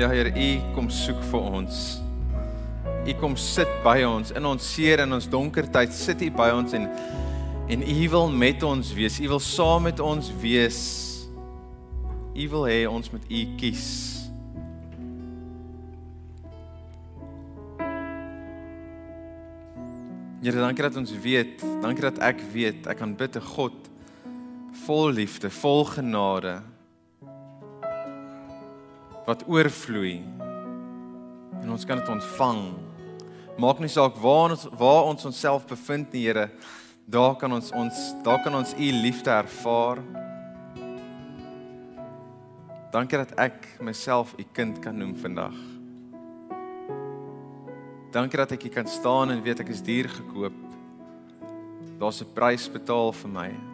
Ja Here, U kom soek vir ons. U kom sit by ons in ons seer en ons donker tyd. Sit U by ons en en U wil met ons wees. U wil saam met ons wees. U wil hê ons moet U kies. Here, dankie dat ons weet, dankie dat ek weet ek kan bid te God vol liefde, vol genade wat oorvloei. En ons kan dit ontvang. Maak nie saak waar ons waar ons onsself bevind nie, Here. Daar kan ons ons daar kan ons u liefde ervaar. Dankie dat ek myself u kind kan noem vandag. Dankie dat ek hier kan staan en weet ek is duur gekoop. Daar's 'n prys betaal vir my.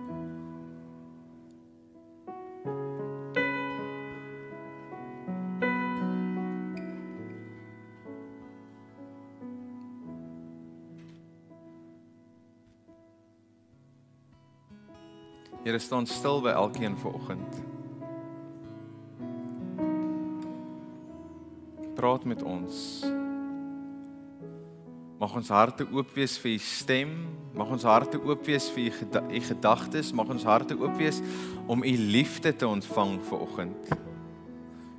Here staan stil by elkeen vanoggend. Praat met ons. Mag ons harte oop wees vir u stem. Mag ons harte oop wees vir u geda gedagtes. Mag ons harte oop wees om u liefde te ontvang vanoggend.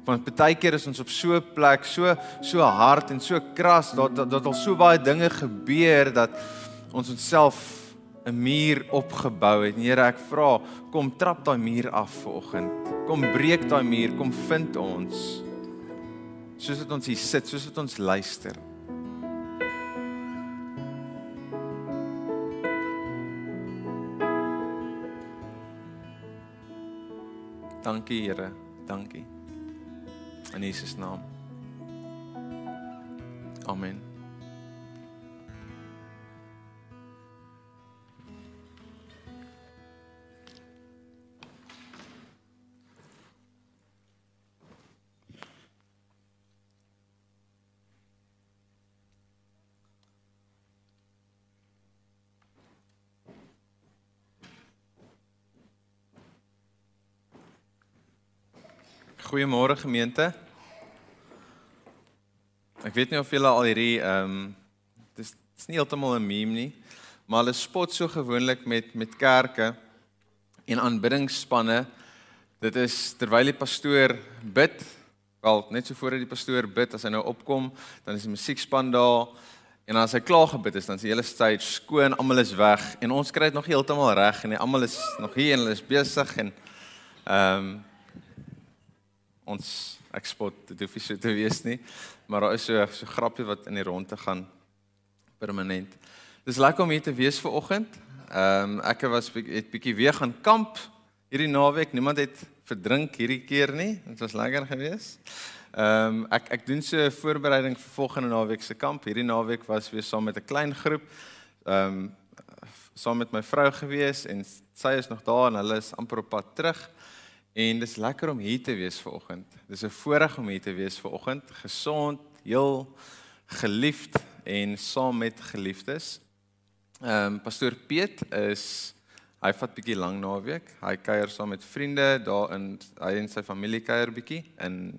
Want baie keer is ons op so 'n plek, so so hard en so kras dat dat, dat al so baie dinge gebeur dat ons onsself 'n muur opgebou het. Here, ek vra, kom trap daai muur af vanoggend. Kom breek daai muur, kom vind ons. Soos dit ons hier sit, soos dit ons luister. Dankie Here, dankie. In Jesus naam. Amen. Goeiemôre gemeente. Ek weet nie of julle al hierdie ehm um, dis dis nie heeltemal 'n meme nie, maar hulle spot so gewoonlik met met kerke en aanbiddingsspanne. Dit is terwyl die pastoor bid, wel net so voordat die pastoor bid as hy nou opkom, dan is die musiekspan daar en as hy klaar gebid is, dan is die hele stage skoon, almal is weg en ons kry dit nog heeltemal reg en almal is nog hier en hulle is besig en ehm um, ons ek spot dit hoef nie so te wees nie maar daar is so so grappie wat in die ronde gaan permanent. Dis lekker om hier te wees vir oggend. Ehm um, ek was het bietjie weer gaan kamp hierdie naweek. Niemand het verdrink hierdie keer nie. Dit was lekker geweest. Ehm um, ek ek doen so 'n voorbereiding vir volgende naweek se kamp. Hierdie naweek was weer saam met 'n klein groep. Ehm um, saam met my vrou gewees en sy is nog daar en hulle is amper op pad terug. En dis lekker om hier te wees ver oggend. Dis 'n voorreg om hier te wees ver oggend, gesond, heel geliefd en saam met geliefdes. Ehm um, pastoor Piet is hy vat bietjie lang naweek. Hy kuier saam met vriende daar in hy en sy familie kuier bietjie in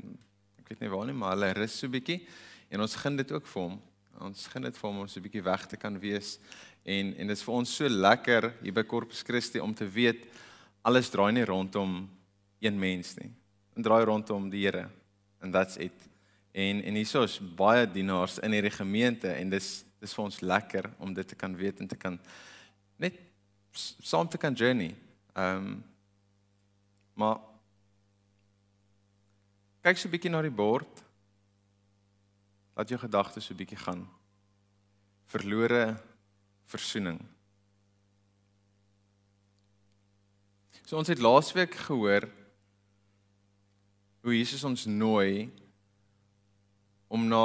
ek weet nie waar nie, maar hulle rus so bietjie en ons gun dit ook vir hom. Ons gun dit vir hom om so bietjie weg te kan wees en en dit is vir ons so lekker hier by Corpus Christi om te weet alles draai nie rondom een mens nie. En draai rondom die Here. And that's it. En en hieso is baie dienaars in hierdie gemeente en dis dis vir ons lekker om dit te kan weet en te kan net saam te kan journey. Ehm um, maar kyk so 'n bietjie na die bord. Laat jou gedagtes so 'n bietjie gaan. Verlore versoening. So ons het laasweek gehoor hoe Jesus ons nooi om na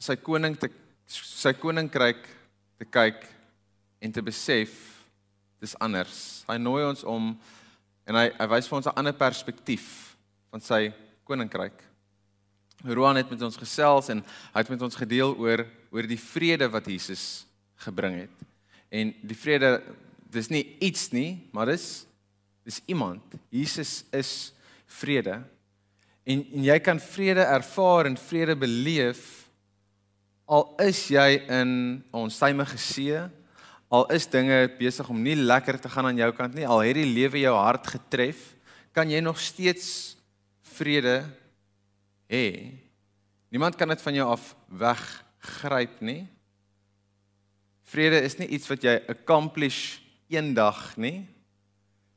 sy koning te sy koninkryk te kyk en te besef dis anders. Hy nooi ons om en hy hy wys vir ons 'n ander perspektief van sy koninkryk. Roan het met ons gesels en hy het met ons gedeel oor oor die vrede wat Jesus gebring het. En die vrede dis nie iets nie, maar dis dis iemand. Jesus is vrede. En en jy kan vrede ervaar en vrede beleef al is jy in 'n onstuimige see, al is dinge besig om nie lekker te gaan aan jou kant nie, al het die lewe jou hart getref, kan jy nog steeds vrede hê. Niemand kan dit van jou af weggryp nie. Vrede is nie iets wat jy accomplish eendag nie.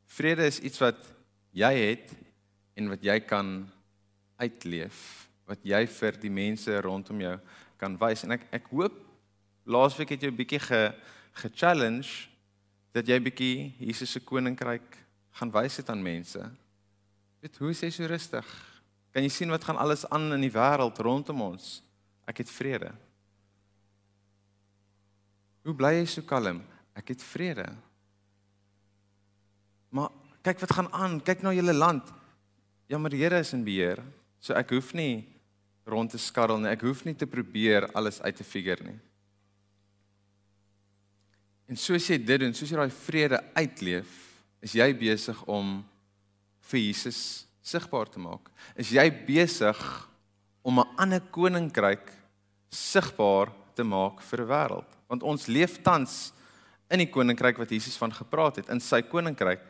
Vrede is iets wat jy het en wat jy kan uitleef, wat jy vir die mense rondom jou kan wys. En ek ek hoop laasweek het jy 'n bietjie ge ge-challenge dat jy bietjie Jesus se koninkryk gaan wys dit aan mense. Weet hoe is hy so rustig? Kan jy sien wat gaan alles aan in die wêreld rondom ons? Ek het vrede. Hoe bly jy so kalm? Ek het vrede. Maar kyk wat gaan aan. Kyk na julle land. Ja, maar die Here is in beheer. So ek hoef nie rond te skarrel nie. Ek hoef nie te probeer alles uit te figure nie. En soos jy dit doen, soos jy daai vrede uitleef, is jy besig om vir Jesus sigbaar te maak. Is jy besig om 'n ander koninkryk sigbaar te maak vir die wêreld? want ons leef tans in die koninkryk wat Jesus van gepraat het, in sy koninkryk.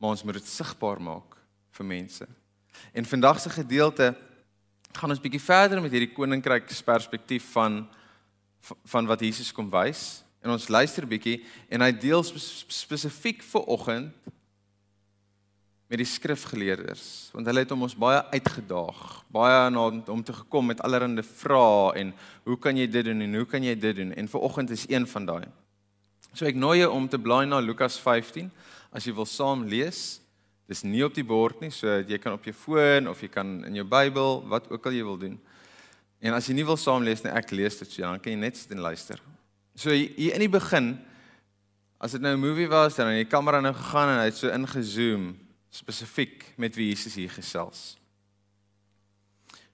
Maar ons moet dit sigbaar maak vir mense. En vandag se gedeelte gaan ons bietjie verder met hierdie koninkryksperspektief van van wat Jesus kom wys. En ons luister bietjie en hy deel spesifiek vir oggend met die skrifgeleerders. Want hulle het hom ons baie uitgedaag baie na om te gekom met allerlei vrae en hoe kan jy dit doen en hoe kan jy dit doen? En vanoggend is een van daai. So ek nooi jou om te blaai na Lukas 15 as jy wil saam lees dis nie op die bord nie so jy kan op jou foon of jy kan in jou Bybel wat ook al jy wil doen en as jy nie wil saam lees nie ek lees dit so dan kan jy net sit en luister so hier in die begin as dit nou 'n movie was dan het die kamera nou gegaan en hy het so ingezoom spesifiek met wie Jesus hier gesels.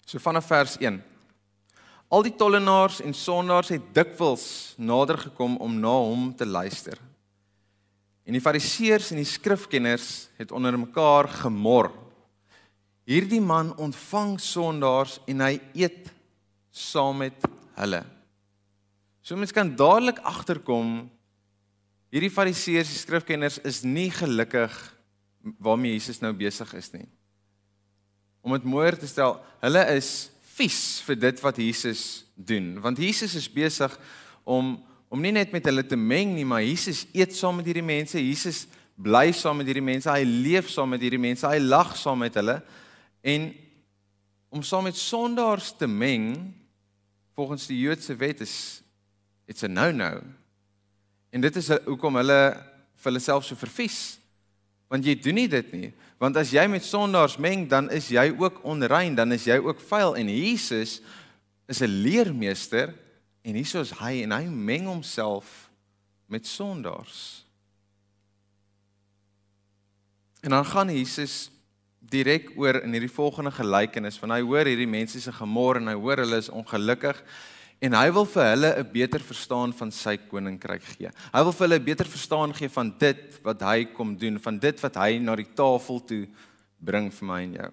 So vanaf vers 1. Al die tollenaars en sondaars het dikwels nader gekom om na hom te luister. En die fariseërs en die skrifkenners het onder mekaar gemor. Hierdie man ontvang sondaars en hy eet saam met hulle. So mens kan dadelik agterkom hierdie fariseërs en skrifkenners is nie gelukkig waarmee Jesus nou besig is nie. Om dit mooier te stel, hulle is vies vir dit wat Jesus doen, want Jesus is besig om om nie net met hulle te meng nie, maar Jesus eet saam met hierdie mense, Jesus bly saam met hierdie mense, hy leef saam met hierdie mense, hy lag saam met hulle en om saam met sondaars te meng volgens die Joodse wet is it's a no-no. En dit is hoekom hulle vir hulle self so vervies Want jy doen nie dit nie. Want as jy met sondaars meng, dan is jy ook onrein, dan is jy ook vuil en Jesus is 'n leermeester en hier is hy en hy meng homself met sondaars. En dan gaan Jesus direk oor in hierdie volgende gelykenis van hy hoor hierdie mense se gemor en hy hoor hulle is ongelukkig en hy wil vir hulle 'n beter verstaan van sy koninkryk gee. Hy wil vir hulle 'n beter verstaan gee van dit wat hy kom doen, van dit wat hy na die tafel toe bring vir my en jou.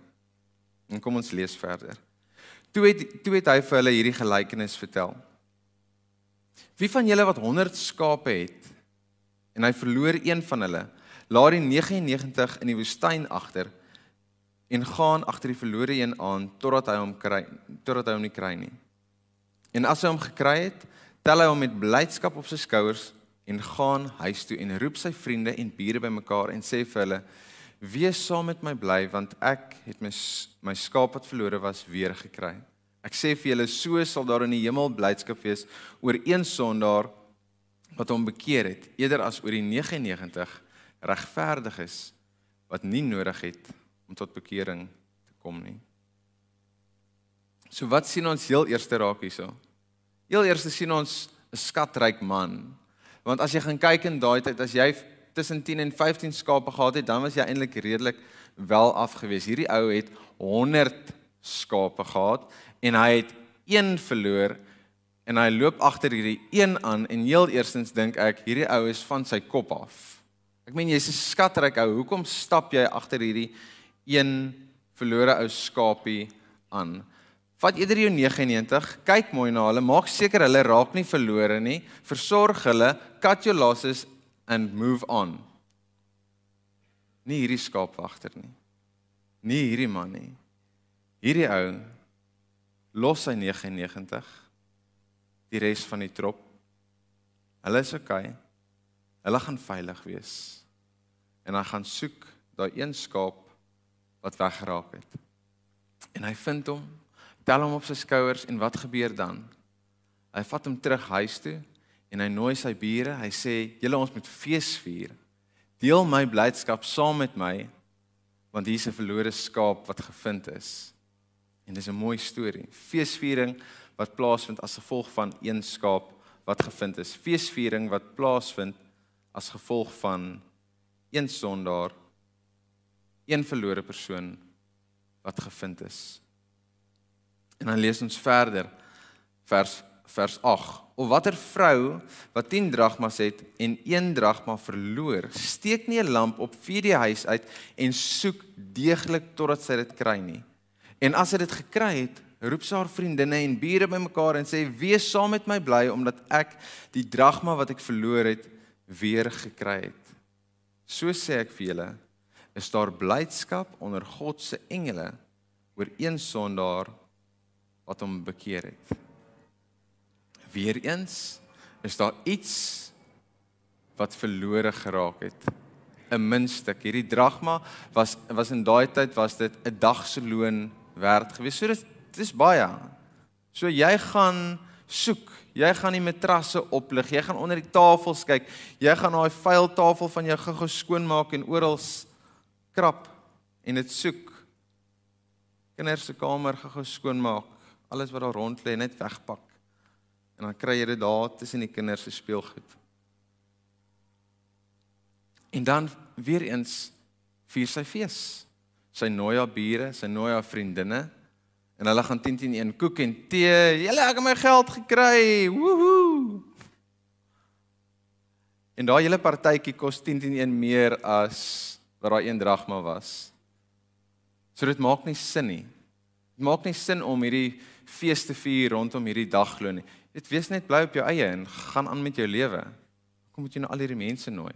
En kom ons lees verder. Toe het toe het hy vir hulle hierdie gelykenis vertel. Wie van julle wat 100 skape het en hy verloor een van hulle, laat die 99 in die woestyn agter en gaan agter die verlore een aan totdat hy hom kry, totdat hy hom nie kry nie. En as hy hom gekry het, tel hy hom met blydskap op sy skouers en gaan huis toe en roep sy vriende en bure bymekaar en sê vir hulle: "Wees saam met my bly want ek het my my skaap wat verlore was weer gekry." Ek sê vir julle, so sal daar in die hemel blydskap wees oor een sondaar wat hom bekeer het, eerder as oor die 99 regverdiges wat nie nodig het om tot bekering te kom nie. So wat sien ons heel eerste raak hierso? Heel eers sien ons 'n skatryk man. Want as jy gaan kyk in daai tyd as jy tussen 10 en 15 skape gehad het, dan was jy eintlik redelik wel afgewees. Hierdie ou het 100 skape gehad en hy het een verloor en hy loop agter hierdie een aan en heel eerstens dink ek hierdie ou is van sy kop af. Ek meen jy's 'n skatryk ou. Hoekom stap jy agter hierdie een verlore ou skapie aan. Vat eerder jou 99, kyk mooi na hulle, maak seker hulle raak nie verlore nie, versorg hulle, cut your losses and move on. Nie hierdie skaapwagter nie. Nie hierdie man nie. Hierdie ou los sy 99 die res van die trop. Hulle is okay. Hulle gaan veilig wees. En hy gaan soek daai een skaap wat weggeraak het. En hy vind hom tel hom op sy skouers en wat gebeur dan? Hy vat hom terug huis toe en hy nooi sy bure. Hy sê: "Julle ons moet fees vier. Deel my blydskap saam met my want hier is 'n verlore skaap wat gevind is." En dis 'n mooi storie. Feesviering wat plaasvind as gevolg van een skaap wat gevind is. Feesviering wat plaasvind as gevolg van een sondaar, een verlore persoon wat gevind is. En dan lees ons verder vers vers 8. Of watter vrou wat 10 dragmas het en 1 dragma verloor, steek nie 'n lamp op vir die huis uit en soek deeglik totdat sy dit kry nie. En as sy dit gekry het, roep sy haar vriendinne en bure bymekaar en sê: "Wees saam met my bly omdat ek die dragma wat ek verloor het weer gekry het." So sê ek vir julle, is daar blydskap onder God se engele oor een sondaar wat hom bekeer het. Weereens is daar iets wat verlore geraak het. 'n Muntstuk. Hierdie dragma was was in daai tyd was dit 'n dag se loon werd geweest. So dit dis baie. So jy gaan soek. Jy gaan die matrasse oplig. Jy gaan onder die tafels kyk. Jy gaan daai vuil tafel van jou gou-gou skoonmaak en oral krap en dit soek. Kinders se kamer gou-gou skoonmaak alles wat daar rond lê net wegpak. En dan kry jy dit daar tussen die kinders se speelgoed. En dan weer eens vier sy fees. Sy nooi haar bure, sy nooi haar vriendinne en hulle gaan 10 10 1 koek en tee. Julle ek het my geld gekry. Woohoo. En daai hele partytjie kos 10 10 1 meer as wat daai een dragma was. So dit maak nie sin nie. Dit maak nie sin om hierdie fees te vier rondom hierdie dagglo nie. Dit wees net bly op jou eie en gaan aan met jou lewe. Kom moet jy nou al hierdie mense nooi.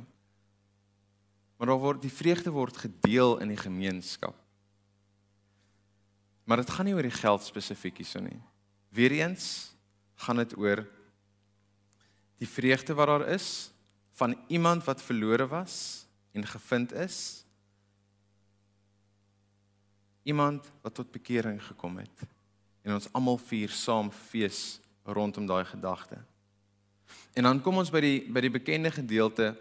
Maar daar word die vreugde word gedeel in die gemeenskap. Maar dit gaan nie oor die geld spesifiek hierso nie. Weereens gaan dit oor die vreugde wat daar is van iemand wat verlore was en gevind is. Iemand wat tot bekering gekom het en ons almal vier saam fees rondom daai gedagte. En dan kom ons by die by die bekende gedeelte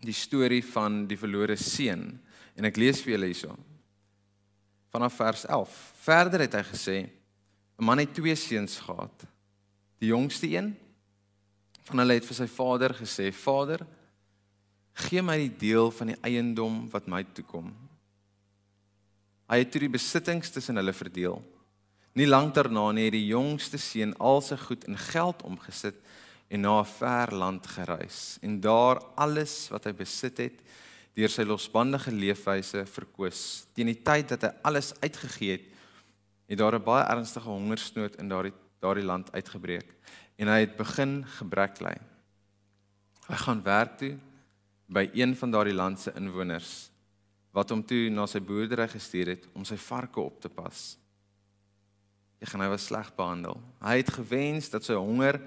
die storie van die verlore seun en ek lees vir julle hierso. Vanaf vers 11. Verder het hy gesê 'n man het twee seuns gehad. Die jongste een van hulle het vir sy vader gesê: "Vader, gee my die deel van die eiendom wat my toekom." Hy het toe die besittings tussen hulle verdeel. Nie lank daarna nie het die jongste seun al sy goed in geld omgesit en na 'n ver land gereis en daar alles wat hy besit het deur sy losbandige leefwyse verkoos. Teen die tyd dat hy alles uitgegee het, het daar 'n baie ernstige hongersnood in daardie daardie land uitgebreek en hy het begin gebrek ly. Hy gaan werk toe by een van daardie land se inwoners wat hom toe na sy boerdery gestuur het om sy varke op te pas. Ek gaan hy was sleg behandel. Hy het gewens dat sy honger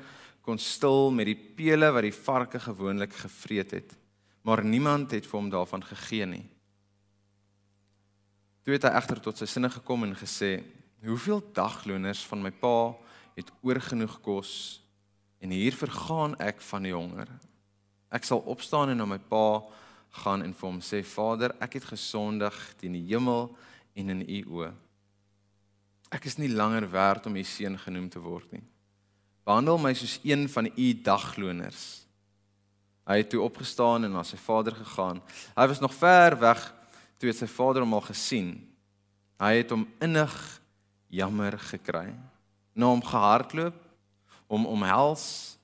kon stil met die pele wat die varke gewoonlik gevreet het, maar niemand het vir hom daarvan gegee nie. Toe het hy egter tot sy sinne gekom en gesê: "Hoeveel dagloners van my pa het oorgenoeg kos en hier vergaan ek van die honger. Ek sal opstaan en na my pa gaan en vir hom sê: Vader, ek het gesondig teen die hemel en in u oë." ek is nie langer werd om u seun genoem te word nie. Behandel my soos een van u dagloners. Hy het toe opgestaan en na sy vader gegaan. Hy was nog ver weg toe het sy vader hom al gesien. Hy het hom innig jammer gekry. Na hom gehardloop, hom omhels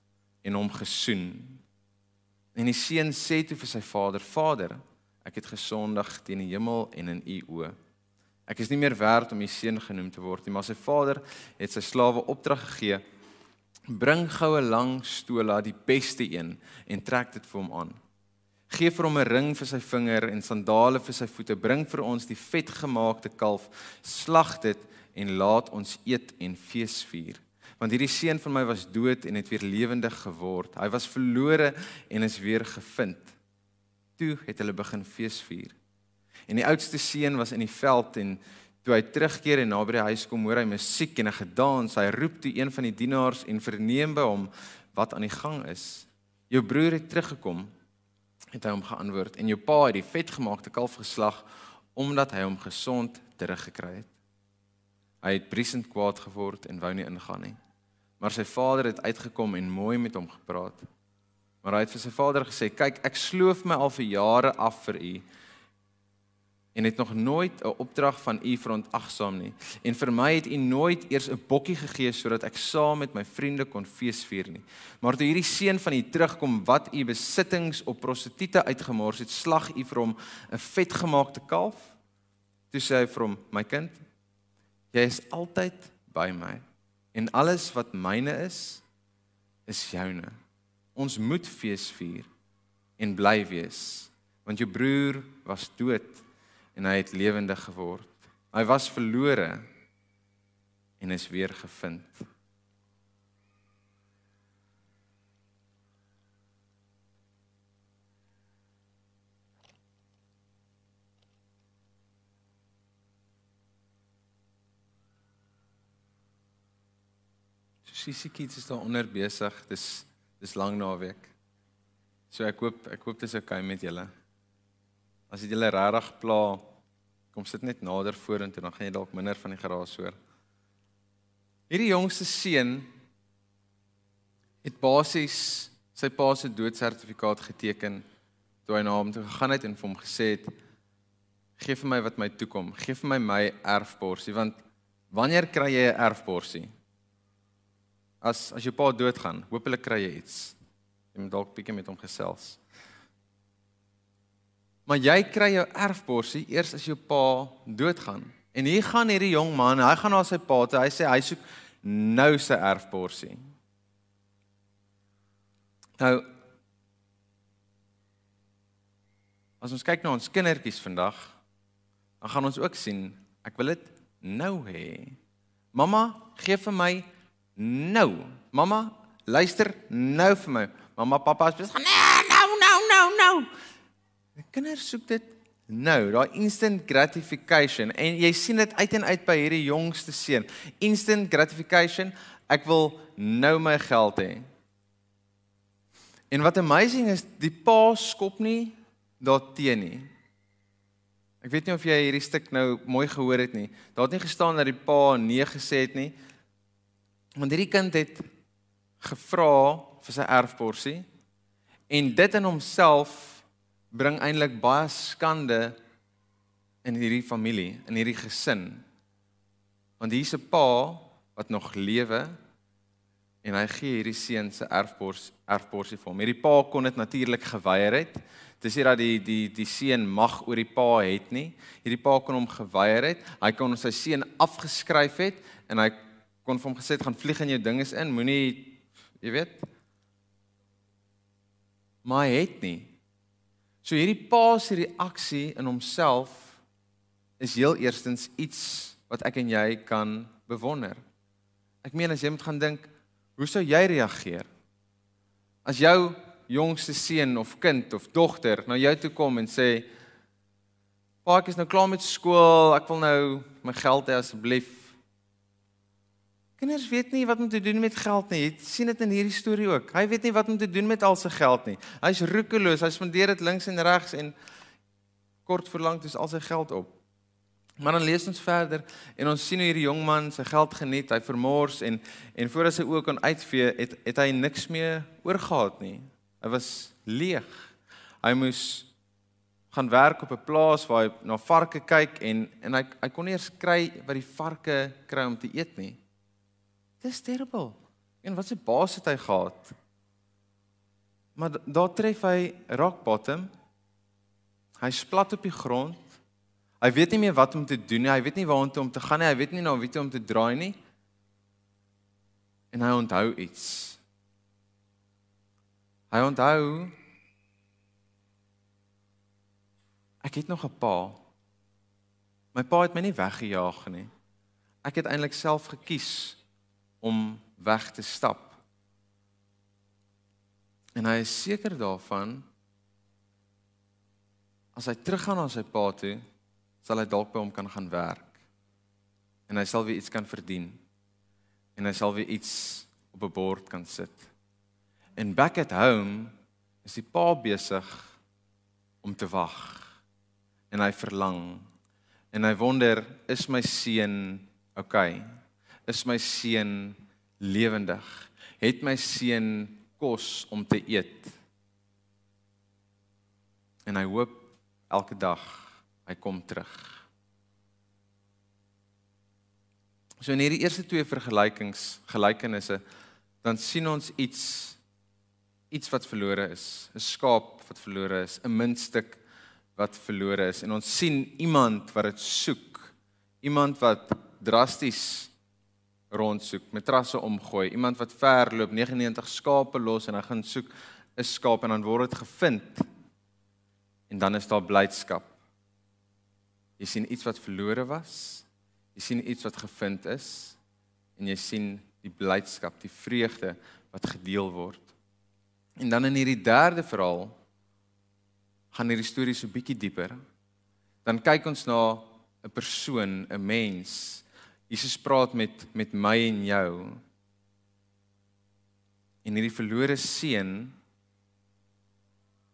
en hom gesoen. En die seun sê toe vir sy vader: "Vader, ek het gesondig teen die hemel en in u oë." Ek is nie meer werd om u seun genoem te word nie, maar sy vader het sy slawe opdrag gegee: Bring goue lang stola, die beste een, en trek dit vir hom aan. Geef vir hom 'n ring vir sy vinger en sandale vir sy voete. Bring vir ons die vetgemaakte kalf, slag dit en laat ons eet en fees vier. Want hierdie seun van my was dood en het weer lewendig geword. Hy was verlore en is weer gevind. Toe het hulle begin fees vier. En die oudste seun was in die veld en toe hy terugkeer en naby die huis kom, hoor hy musiek en 'n gedans. Hy roep toe een van die dienaars en verneem by hom wat aan die gang is. Jou broer het teruggekom het hy hom geantwoord en jou pa het die vetgemaakte kalf geslag omdat hy hom gesond teruggekry het. Hy het briesend kwaad geword en wou nie ingaan nie. Maar sy vader het uitgekom en mooi met hom gepraat. Maar hy het vir sy vader gesê: "Kyk, ek sloof my al vir jare af vir u en het nog nooit 'n opdrag van u verontagsaam nie. En vir my het u nooit eers 'n bokkie gegee sodat ek saam met my vriende kon feesvier nie. Maar toe hierdie seun van u terugkom wat u besittings op prostituie uitgemors het, slag u vir hom 'n vetgemaakte kalf. Toe sê hy vir hom: "My kind, jy is altyd by my en alles wat myne is, is joune. Ons moet feesvier en bly wees." Want jou broer was dood en hy het lewendig geword. Hy was verlore en is weer gevind. Sissie kids is daar onder besig. Dis dis lang naweek. So ek hoop ek hoop dit is oukei okay met julle. As dit julle regtig pla, kom sit net nader vorentoe dan gaan jy dalk minder van die geraas hoor. Hierdie jongste seun het basies sy pa se doodsertifikaat geteken toe hy na hom toe gegaan het en vir hom gesê het gee vir my wat my toekom, gee vir my my erfborsie want wanneer kry jy 'n erfborsie? As as jou pa doodgaan, hopelik kry jy iets. Jy moet dalk bietjie met hom gesels. Maar jy kry jou erfborsie eers as jou pa doodgaan. En hier gaan hierdie jong man, hy gaan na sy pa toe. Hy sê hy soek nou sy erfborsie. Nou As ons kyk na ons kindertjies vandag, dan gaan ons ook sien, ek wil dit nou hê. Mamma, gee vir my nou. Mamma, luister nou vir my. Mamma, pappa, sê nee, nou, nou, nou, nou. Die kinders soek dit nou, daai instant gratification en jy sien dit uit en uit by hierdie jongste seun. Instant gratification, ek wil nou my geld hê. En wat amazing is, die pa skop nie daarteen nie. Ek weet nie of jy hierdie stuk nou mooi gehoor het nie. Daar het nie gestaan dat die pa nee gesê het nie. Want hierdie kind het gevra vir sy erfporsie en dit in homself bring eintlik baie skande in hierdie familie, in hierdie gesin. Want hier's 'n pa wat nog lewe en hy gee hierdie seun se erfpors erfporsie vir hom. Hierdie pa kon dit natuurlik geweier het. Dis nie dat die die die seun mag oor die pa het nie. Hierdie pa kon hom geweier het. Hy kon sy seun afgeskryf het en hy kon vir hom gesê het gaan vlieg in jou dinges in, moenie jy weet. Maar hy het nie. So hierdie pa se reaksie in homself is heel eerstens iets wat ek en jy kan bewonder. Ek meen as jy moet gaan dink, hoe sou jy reageer? As jou jongste seun of kind of dogter na jou toe kom en sê: "Pa, ek is nou klaar met skool, ek wil nou my geld hê asseblief." Kinders weet nie wat om te doen met geld nie. Jy sien dit in hierdie storie ook. Hy weet nie wat om te doen met al sy geld nie. Hy's roekeloos. Hy spandeer dit links en regs en kort verlang dis al sy geld op. Maar dan lees ons verder en ons sien hoe hierdie jong man sy geld geniet. Hy vermors en en voor hy sy oë kon uitvee, het het hy niks meer oorgehad nie. Hy was leeg. Hy moes gaan werk op 'n plaas waar hy na varke kyk en en hy hy kon nie eens kry wat die varke kry om te eet nie. Dis terrible. En wat se baas het hy gehad? Maar daar tref hy rock bottom. Hy splat op die grond. Hy weet nie meer wat om te doen nie. Hy weet nie waartoe om te gaan nie. Hy weet nie na wie toe om te draai nie. En hy onthou iets. Hy onthou Ek het nog 'n pa. My pa het my nie weggejaag nie. Ek het eintlik self gekies om weg te stap. En hy is seker daarvan as hy teruggaan na sy pa toe, sal hy dalk by hom kan gaan werk. En hy sal weer iets kan verdien. En hy sal weer iets op 'n bord kan sit. En back at home is die pa besig om te wag en hy verlang en hy wonder is my seun okay is my seun lewendig. Het my seun kos om te eet. En hy hoop elke dag hy kom terug. So in hierdie eerste twee vergelykings gelykenisse dan sien ons iets iets wat verlore is. 'n skaap wat verlore is 'n muntstuk wat verlore is. En ons sien iemand wat dit soek. Iemand wat drasties rondsoek, matrasse omgooi, iemand wat ver loop, 99 skape los en hy gaan soek 'n skaap en dan word dit gevind. En dan is daar blydskap. Jy sien iets wat verlore was. Jy sien iets wat gevind is en jy sien die blydskap, die vreugde wat gedeel word. En dan in hierdie derde verhaal gaan hierdie storie so bietjie dieper. Dan kyk ons na 'n persoon, 'n mens. Jesus praat met met my en jou. En hierdie verlore seun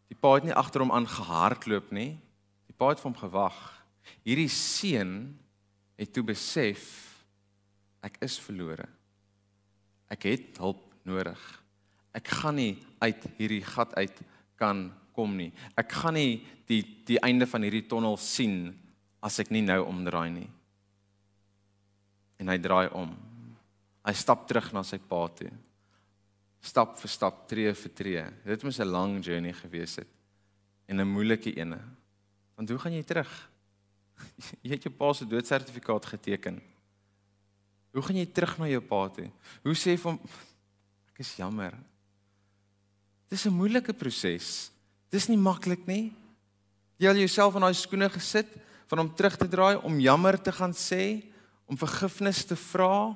die pa het nie agter hom aangehardloop nie. Die pa het vir hom gewag. Hierdie seun het toe besef ek is verlore. Ek het hulp nodig. Ek gaan nie uit hierdie gat uit kan kom nie. Ek gaan nie die die einde van hierdie tonnel sien as ek nie nou omdraai nie. En hy draai om. Hy stap terug na sy pa toe. Stap vir stap, tree vir tree. Dit moes 'n lang journey gewees het en 'n moeilike ene. Want hoe gaan jy terug? Jy het jou pa se doodsertifikaat geteken. Hoe gaan jy terug na jou pa toe? Hoe sê vir hom ek is jammer. Dis 'n moeilike proses. Dis nie maklik nie. Jy al jouself in daai skoene gesit van om terug te draai, om jammer te gaan sê, om vergifnis te vra.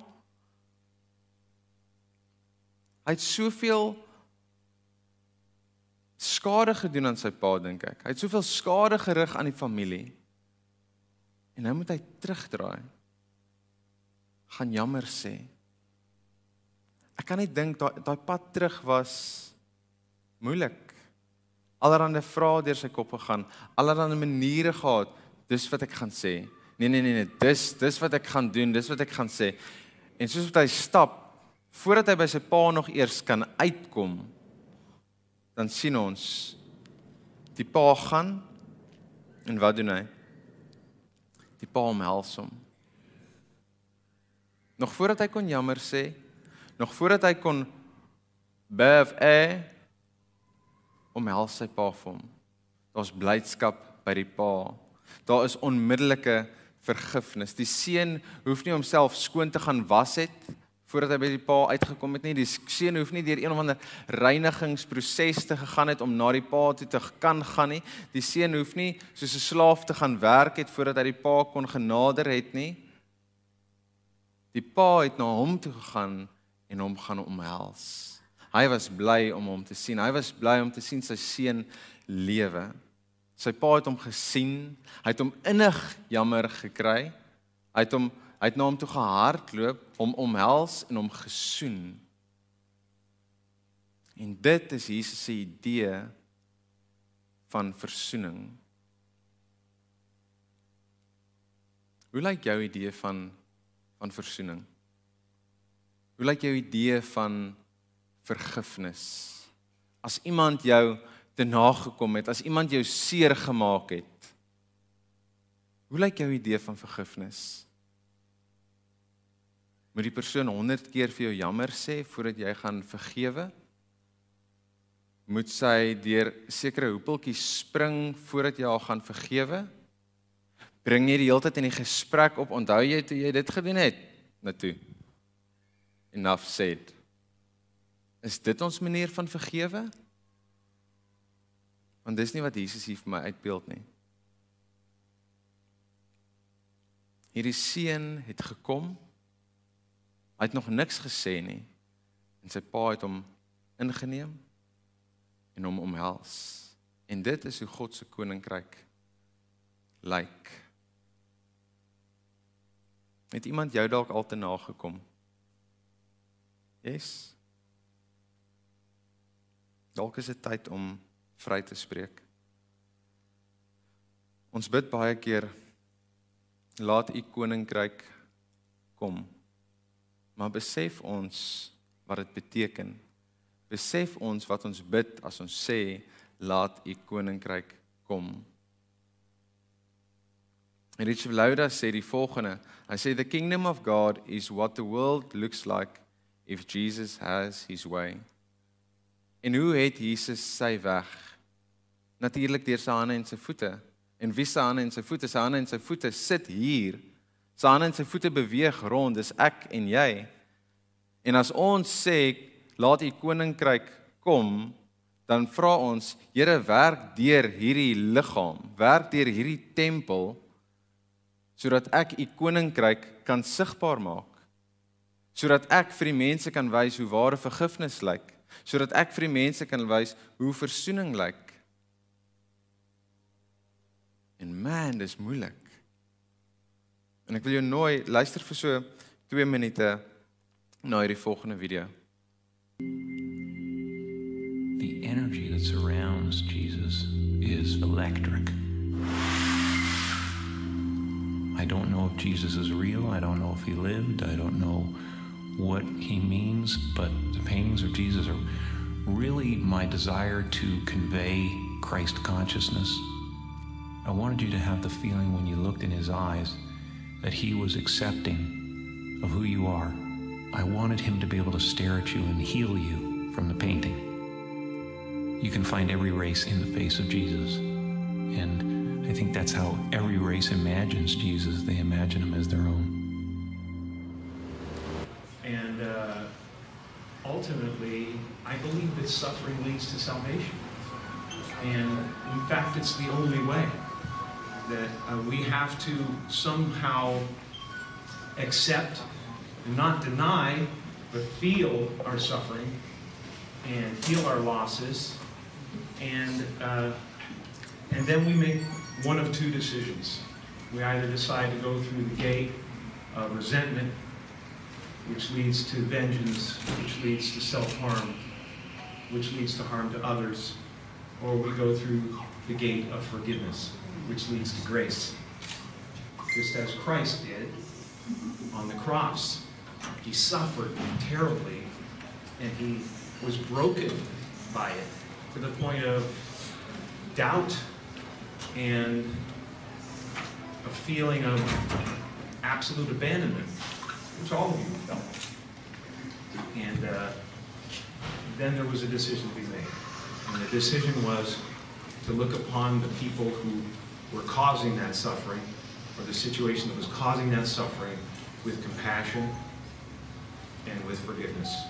Hy het soveel skade gedoen aan sy pa dink ek. Hy het soveel skade gerig aan die familie. En nou moet hy terugdraai. gaan jammer sê. Ek kan net dink daai daai pad terug was moeilik allerlei vrae deur sy kop gegaan, allerlei maniere gehad. Dis wat ek gaan sê. Nee nee nee nee, dis dis wat ek gaan doen, dis wat ek gaan sê. En soos wat hy stap voordat hy by sy pa nog eers kan uitkom, dan sien ons die pa gaan en wat doen hy? Die pa omhels hom. Nog voordat hy kon jammer sê, nog voordat hy kon bev eh omhels sy pa vir hom. Daar's blydskap by die pa. Daar is onmiddellike vergifnis. Die seun hoef nie homself skoon te gaan was het voordat hy by die pa uitgekom het nie. Die seun hoef nie deur een of ander reinigingsproses te gegaan het om na die pa toe te kan gaan nie. Die seun hoef nie soos 'n slaaf te gaan werk het voordat hy die pa kon genader het nie. Die pa het na hom toe gegaan en hom gaan omhels. Hy was bly om hom te sien. Hy was bly om te sien sy seun lewe. Sy pa het hom gesien. Hy het hom innig jammer gekry. Hy het hom hy het na hom toe gehardloop, hom omhels en hom gesoen. En dit is Jesus se idee van versoening. Hoe lyk jou idee van van versoening? Hoe lyk jou idee van vergifnis. As iemand jou te nagekom het, as iemand jou seer gemaak het. Hoe lyk jou idee van vergifnis? Moet die persoon 100 keer vir jou jammer sê voordat jy gaan vergewe? Moet sy deur sekere hoepeltjies spring voordat jy haar gaan vergewe? Bring jy die hele tyd in die gesprek op, onthou jy toe jy dit gedoen het? Natoe. Enough said. Is dit ons manier van vergewe? Want dis nie wat Jesus hier vir my uitbeeld nie. Hierdie seun het gekom. Hy het nog niks gesê nie. En sy pa het hom ingeneem en hom omhels. En dit is hoe God se koninkryk lyk. Het iemand jou dalk al te nagekom? Yes. Dalk is dit tyd om vry te spreek. Ons bid baie keer laat u koninkryk kom. Maar besef ons wat dit beteken. Besef ons wat ons bid as ons sê laat u koninkryk kom. Richard Lauda sê die volgende. Hy sê the kingdom of God is what the world looks like if Jesus has his way. En hoe het Jesus sy weg? Natuurlik deur sy hande en sy voete. En wie se hande en sy voete? Sy hande en sy voete sit hier. Sy hande en sy voete beweeg rond, dis ek en jy. En as ons sê laat u koninkryk kom, dan vra ons, Here, werk deur hierdie liggaam, werk deur hierdie tempel sodat ek u koninkryk kan sigbaar maak. Sodat ek vir die mense kan wys hoe ware vergifnis lyk, sodat ek vir die mense kan wys hoe verzoening lyk. En man, dis moeilik. En ek wil jou nooi, luister vir so 2 minute na hierdie volgende video. The energy that surrounds Jesus is electric. I don't know if Jesus is real. I don't know if he lived. I don't know what he means, but the paintings of Jesus are really my desire to convey Christ consciousness. I wanted you to have the feeling when you looked in his eyes that he was accepting of who you are. I wanted him to be able to stare at you and heal you from the painting. You can find every race in the face of Jesus. And I think that's how every race imagines Jesus. They imagine him as their own. Ultimately, I believe that suffering leads to salvation. And in fact, it's the only way that uh, we have to somehow accept and not deny, but feel our suffering and feel our losses. And, uh, and then we make one of two decisions. We either decide to go through the gate of resentment which leads to vengeance, which leads to self harm, which leads to harm to others, or we go through the gate of forgiveness, which leads to grace. Just as Christ did on the cross, he suffered terribly and he was broken by it to the point of doubt and a feeling of absolute abandonment which all of you felt. And uh, then there was a decision to be made. And the decision was to look upon the people who were causing that suffering, or the situation that was causing that suffering, with compassion and with forgiveness.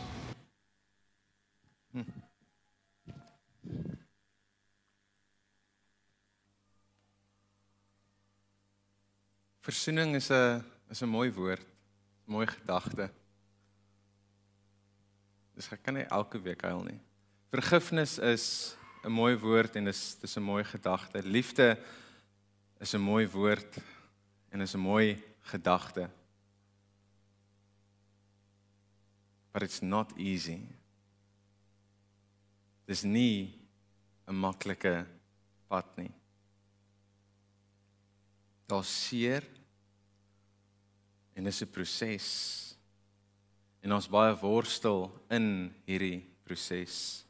Versoening is 'n is 'n mooi woord, mooi gedagte. Dis ek kan nie elke week huil nie. Vergifnis is 'n mooi woord en dis dis 'n mooi gedagte. Liefde is 'n mooi woord en is 'n mooi gedagte. But it's not easy. Dis nie 'n maklike pad nie. Daar's seer en dis 'n proses. En ons baie worstel in hierdie proses.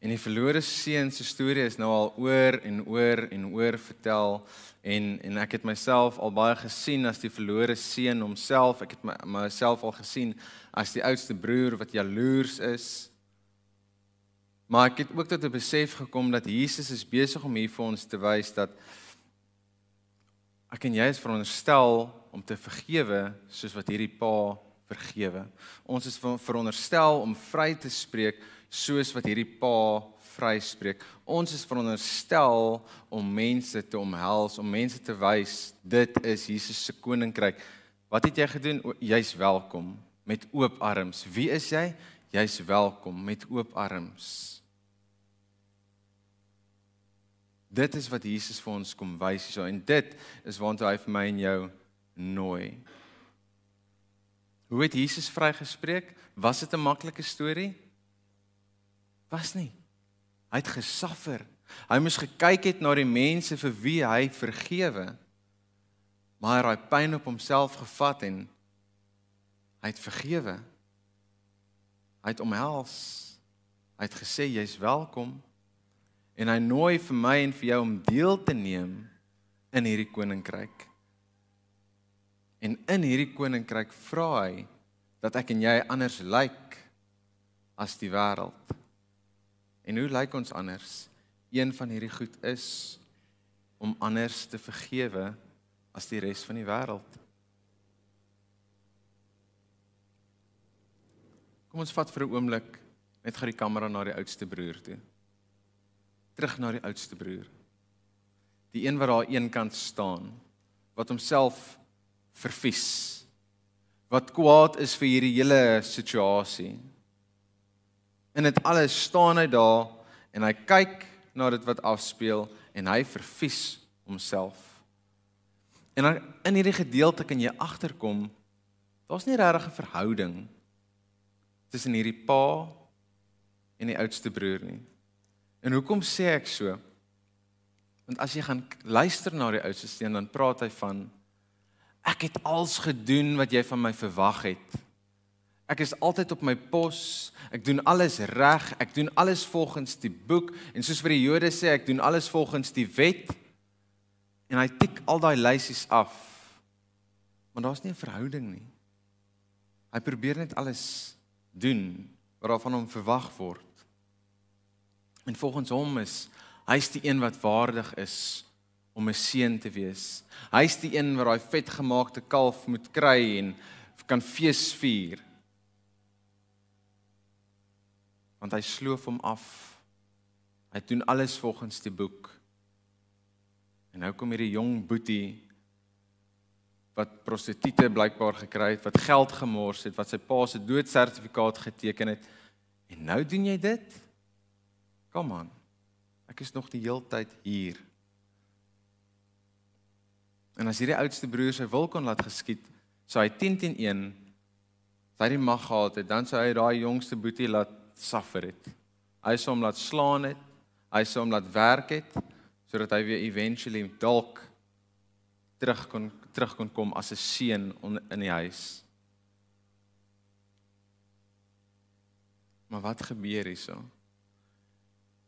En die verlore seun se storie is nou al oor en oor en oor vertel en en ek het myself al baie gesien as die verlore seun homself. Ek het my myself al gesien as die oudste broer wat jaloers is. Maar ek het ook tot 'n besef gekom dat Jesus is besig om hier vir ons te wys dat ek en jy is veronderstel om te vergewe soos wat hierdie pa vergewe. Ons is veronderstel om vry te spreek soos wat hierdie pa vryspreek. Ons is veronderstel om mense te omhels, om mense te wys dit is Jesus se koninkryk. Wat het jy gedoen? Jy's welkom met oop arms. Wie is jy? Jy's welkom met oop arms. Dit is wat Jesus vir ons kom wys hierso en dit is waartoe hy vir my en jou nooi. Hoe het Jesus vrygespreek? Was dit 'n maklike storie? Was nie. Hy het gesuffer. Hy moes gekyk het na die mense vir wie hy vergewe. Maar hy het pyn op homself gevat en hy het vergewe. Hy het omhels. Hy het gesê jy's welkom en hy nooi vir my en vir jou om deel te neem in hierdie koninkryk. En in hierdie koninkryk vra hy dat ek en jy anders lyk as die wêreld. En hoe lyk ons anders? Een van hierdie goed is om anders te vergewe as die res van die wêreld. Kom ons vat vir 'n oomblik net gou die kamera na die oudste broer toe. Terug na die oudste broer. Die een wat daar aan een kant staan wat homself vervies. Wat kwaad is vir hierdie hele situasie. En dit alles staan hy daar en hy kyk na dit wat afspeel en hy vervies homself. En dan in hierdie gedeelte kan jy agterkom daar's nie regtig 'n verhouding tussen hierdie pa en die oudste broer nie. En hoekom sê ek so? Want as jy gaan luister na die oudste seun dan praat hy van ek het als gedoen wat jy van my verwag het. Ek is altyd op my pos. Ek doen alles reg. Ek doen alles volgens die boek en soos vir die Jode sê, ek doen alles volgens die wet. En hy tik al daai lysies af. Maar daar's nie 'n verhouding nie. Hy probeer net alles doen wat van hom verwag word. En volgens hom is hy's die een wat waardig is om 'n seun te wees. Hy's die een wat daai vetgemaakte kalf moet kry en kan fees vier. want hy sloof hom af. Hy doen alles volgens die boek. En nou kom hierdie jong boetie wat prostituie blykbaar gekry het, wat geld gemors het, wat sy pa se doodsertifikaat geteken het. En nou doen jy dit? Kom aan. Ek is nog die heeltyd hier. En as hierdie oudste broer sy wil kon laat geskied, sou hy 10 teen 1 sy die mag gehad het, dan sou hy daai jongste boetie laat suffer het. Hy sou hom laat slaan het, hy sou hom laat werk het sodat hy weer eventually dalk terug kon terug kon kom as 'n seun in die huis. Maar wat gebeur hierso?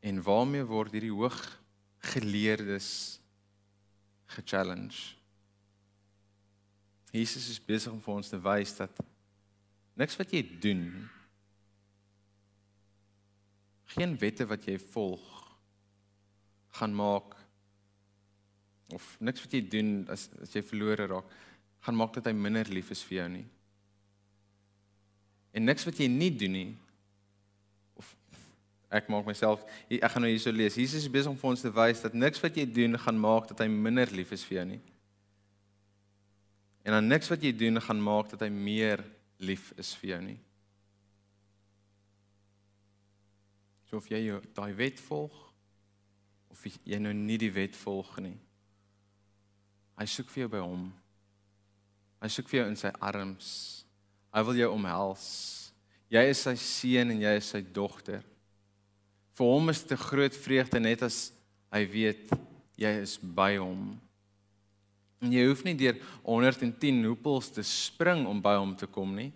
En waarmee word hierdie hoog geleerdes ge-challenge? Jesus is besig om vir ons te wys dat niks wat jy doen geen wette wat jy volg gaan maak of niks wat jy doen as as jy verlore raak gaan maak dat hy minder lief is vir jou nie. En niks wat jy nie doen nie of ek maak myself ek gaan nou hierso lees. Jesus is besig om vir ons te wys dat niks wat jy doen gaan maak dat hy minder lief is vir jou nie. En dan niks wat jy doen gaan maak dat hy meer lief is vir jou nie. So of jy daai wet volg of jy nou nie die wet volg nie. Hy soek vir jou by hom. Hy soek vir jou in sy arms. Hy wil jou omhels. Jy is sy seun en jy is sy dogter. Vir hom is dit 'n groot vreugde net as hy weet jy is by hom. En jy hoef nie deur 110 hoepels te spring om by hom te kom nie.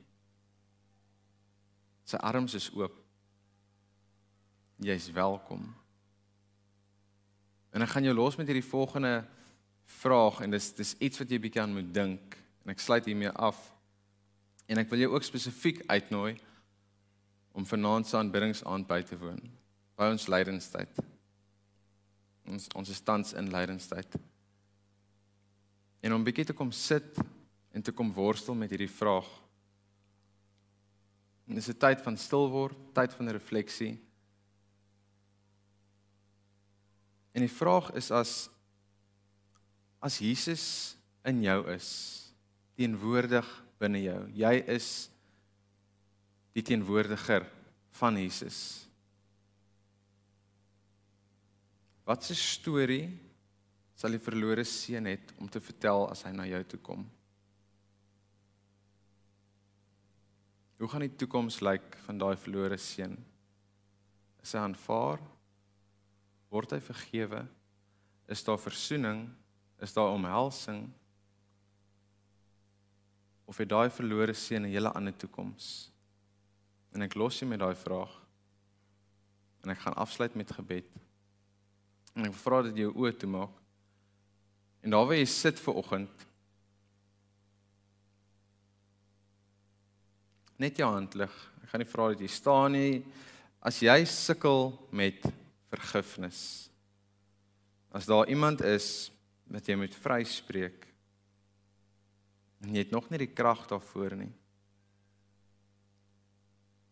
Sy arms is oop jy's welkom. En ek gaan jou los met hierdie volgende vraag en dis dis iets wat jy bietjie aan moet dink en ek sluit hiermee af. En ek wil jou ook spesifiek uitnooi om vanaand se aanbiddingsaand by te woon by ons lydenstyd. Ons ons is tans in lydenstyd. En om bietjie te kom sit en te kom worstel met hierdie vraag. En dis 'n tyd van stil word, tyd van refleksie. En die vraag is as as Jesus in jou is, teenwoordig binne jou. Jy is die teenwoordiger van Jesus. Wat 'n storie sal die verlore seun het om te vertel as hy na jou toe kom? Hoe gaan die toekoms lyk van daai verlore seun? Is hy aanvaar? Word hy vergewe? Is daar verzoening? Is daar omhelsing? Of het daai verlore seun 'n hele ander toekoms? En ek los jy met daai vraag. En ek gaan afsluit met gebed. En ek vra dat jy jou oë toemaak. En daar waar jy sit ver oggend, net jou hand lig. Ek gaan nie vra dat jy staan nie. As jy sukkel met vergifnis. As daar iemand is wat jy moet vryspreek en jy het nog nie die krag daarvoor nie.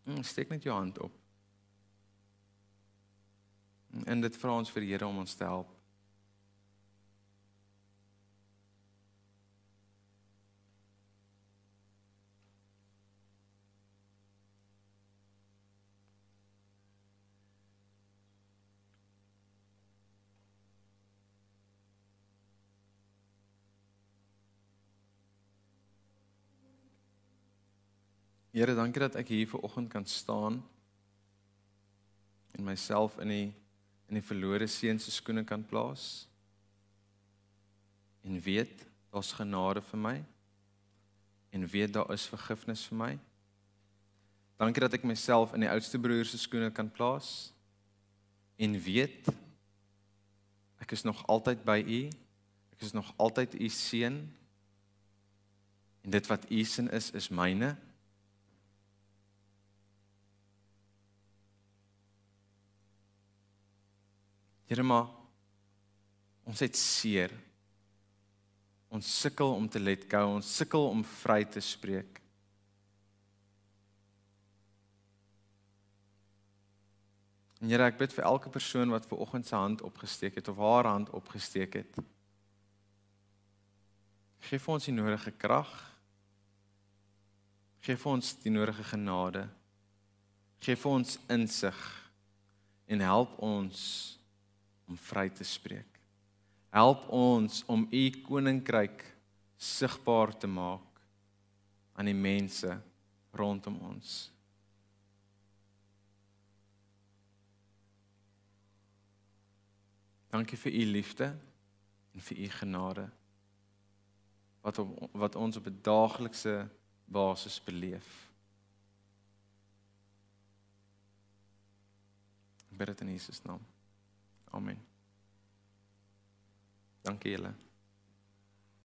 Hmm, steek net jou hand op. En dit vra ons vir die Here om ons te help. Here, dankie dat ek hier ver oggend kan staan en myself in die in die verlore seun se skoene kan plaas en weet daar's genade vir my en weet daar is vergifnis vir my. Dankie dat ek myself in die oudste broer se skoene kan plaas en weet ek is nog altyd by u. Ek is nog altyd u seun. En dit wat u sin is, is myne. Here maar ons het seer. Ons sukkel om te let go, ons sukkel om vry te spreek. En Here, ek bid vir elke persoon wat ver oggend se hand opgesteek het of haar hand opgesteek het. Geef ons die nodige krag. Geef ons die nodige genade. Geef ons insig en help ons om vry te spreek. Help ons om u koninkryk sigbaar te maak aan die mense rondom ons. Dankie vir u liefde en vir u genade wat op, wat ons op 'n daaglikse basis beleef. Bid dit in Jesus naam. Amen. Dankie julle.